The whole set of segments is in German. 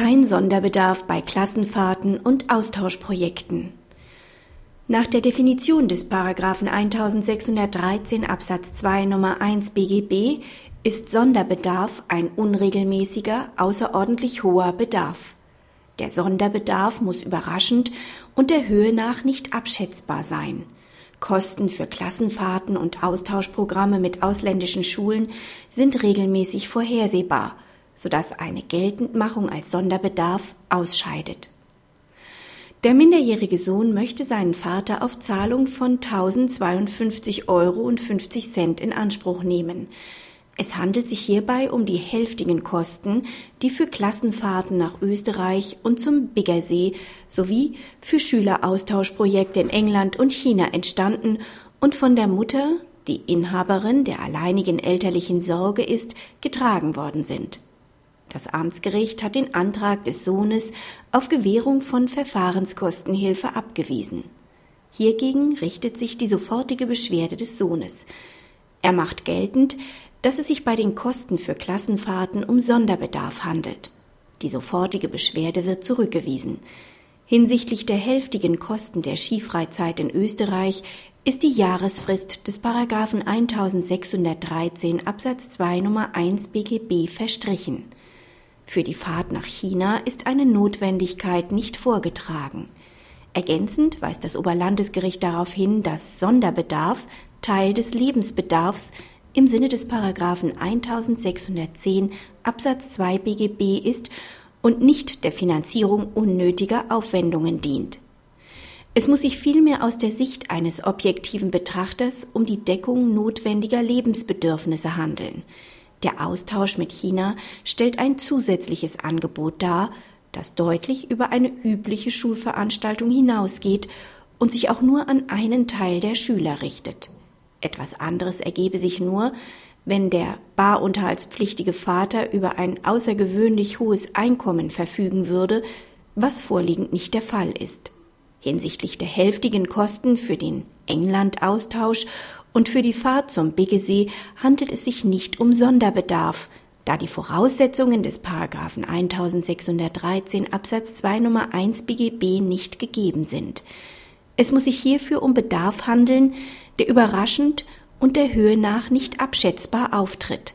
Kein Sonderbedarf bei Klassenfahrten und Austauschprojekten. Nach der Definition des Paragraphen 1613 Absatz 2 Nummer 1 BGB ist Sonderbedarf ein unregelmäßiger, außerordentlich hoher Bedarf. Der Sonderbedarf muss überraschend und der Höhe nach nicht abschätzbar sein. Kosten für Klassenfahrten und Austauschprogramme mit ausländischen Schulen sind regelmäßig vorhersehbar – sodass eine Geltendmachung als Sonderbedarf ausscheidet. Der minderjährige Sohn möchte seinen Vater auf Zahlung von 1052 Euro und 50 Cent in Anspruch nehmen. Es handelt sich hierbei um die hälftigen Kosten, die für Klassenfahrten nach Österreich und zum Biggersee sowie für Schüleraustauschprojekte in England und China entstanden und von der Mutter, die Inhaberin der alleinigen elterlichen Sorge ist, getragen worden sind. Das Amtsgericht hat den Antrag des Sohnes auf Gewährung von Verfahrenskostenhilfe abgewiesen. Hiergegen richtet sich die sofortige Beschwerde des Sohnes. Er macht geltend, dass es sich bei den Kosten für Klassenfahrten um Sonderbedarf handelt. Die sofortige Beschwerde wird zurückgewiesen. Hinsichtlich der hälftigen Kosten der Skifreizeit in Österreich ist die Jahresfrist des Paragraphen 1613 Absatz 2 Nummer 1 BGB verstrichen. Für die Fahrt nach China ist eine Notwendigkeit nicht vorgetragen. Ergänzend weist das Oberlandesgericht darauf hin, dass Sonderbedarf Teil des Lebensbedarfs im Sinne des Paragraphen 1610 Absatz 2 BGB ist und nicht der Finanzierung unnötiger Aufwendungen dient. Es muss sich vielmehr aus der Sicht eines objektiven Betrachters um die Deckung notwendiger Lebensbedürfnisse handeln. Der Austausch mit China stellt ein zusätzliches Angebot dar, das deutlich über eine übliche Schulveranstaltung hinausgeht und sich auch nur an einen Teil der Schüler richtet. Etwas anderes ergebe sich nur, wenn der barunterhaltspflichtige Vater über ein außergewöhnlich hohes Einkommen verfügen würde, was vorliegend nicht der Fall ist. Hinsichtlich der hälftigen Kosten für den England-Austausch und für die Fahrt zum Biggesee handelt es sich nicht um Sonderbedarf, da die Voraussetzungen des Paragraphen 1613 Absatz 2 Nummer 1 BGB nicht gegeben sind. Es muss sich hierfür um Bedarf handeln, der überraschend und der Höhe nach nicht abschätzbar auftritt.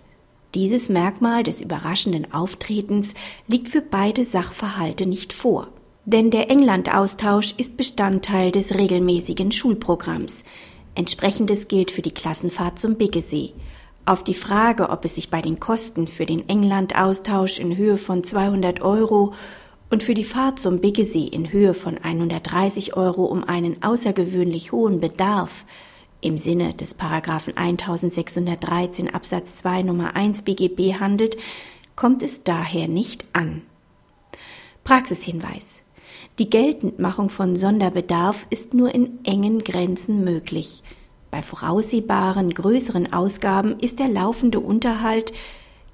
Dieses Merkmal des überraschenden Auftretens liegt für beide Sachverhalte nicht vor. Denn der England-Austausch ist Bestandteil des regelmäßigen Schulprogramms. Entsprechendes gilt für die Klassenfahrt zum Biggesee. Auf die Frage, ob es sich bei den Kosten für den England-Austausch in Höhe von 200 Euro und für die Fahrt zum Biggesee in Höhe von 130 Euro um einen außergewöhnlich hohen Bedarf im Sinne des Paragraphen 1613 Absatz 2 Nummer 1 BGB handelt, kommt es daher nicht an. Praxishinweis die Geltendmachung von Sonderbedarf ist nur in engen Grenzen möglich. Bei voraussehbaren größeren Ausgaben ist der laufende Unterhalt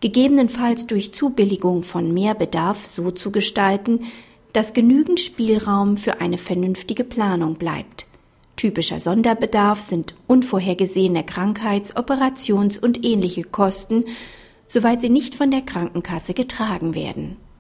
gegebenenfalls durch Zubilligung von Mehrbedarf so zu gestalten, dass genügend Spielraum für eine vernünftige Planung bleibt. Typischer Sonderbedarf sind unvorhergesehene Krankheits-, Operations- und ähnliche Kosten, soweit sie nicht von der Krankenkasse getragen werden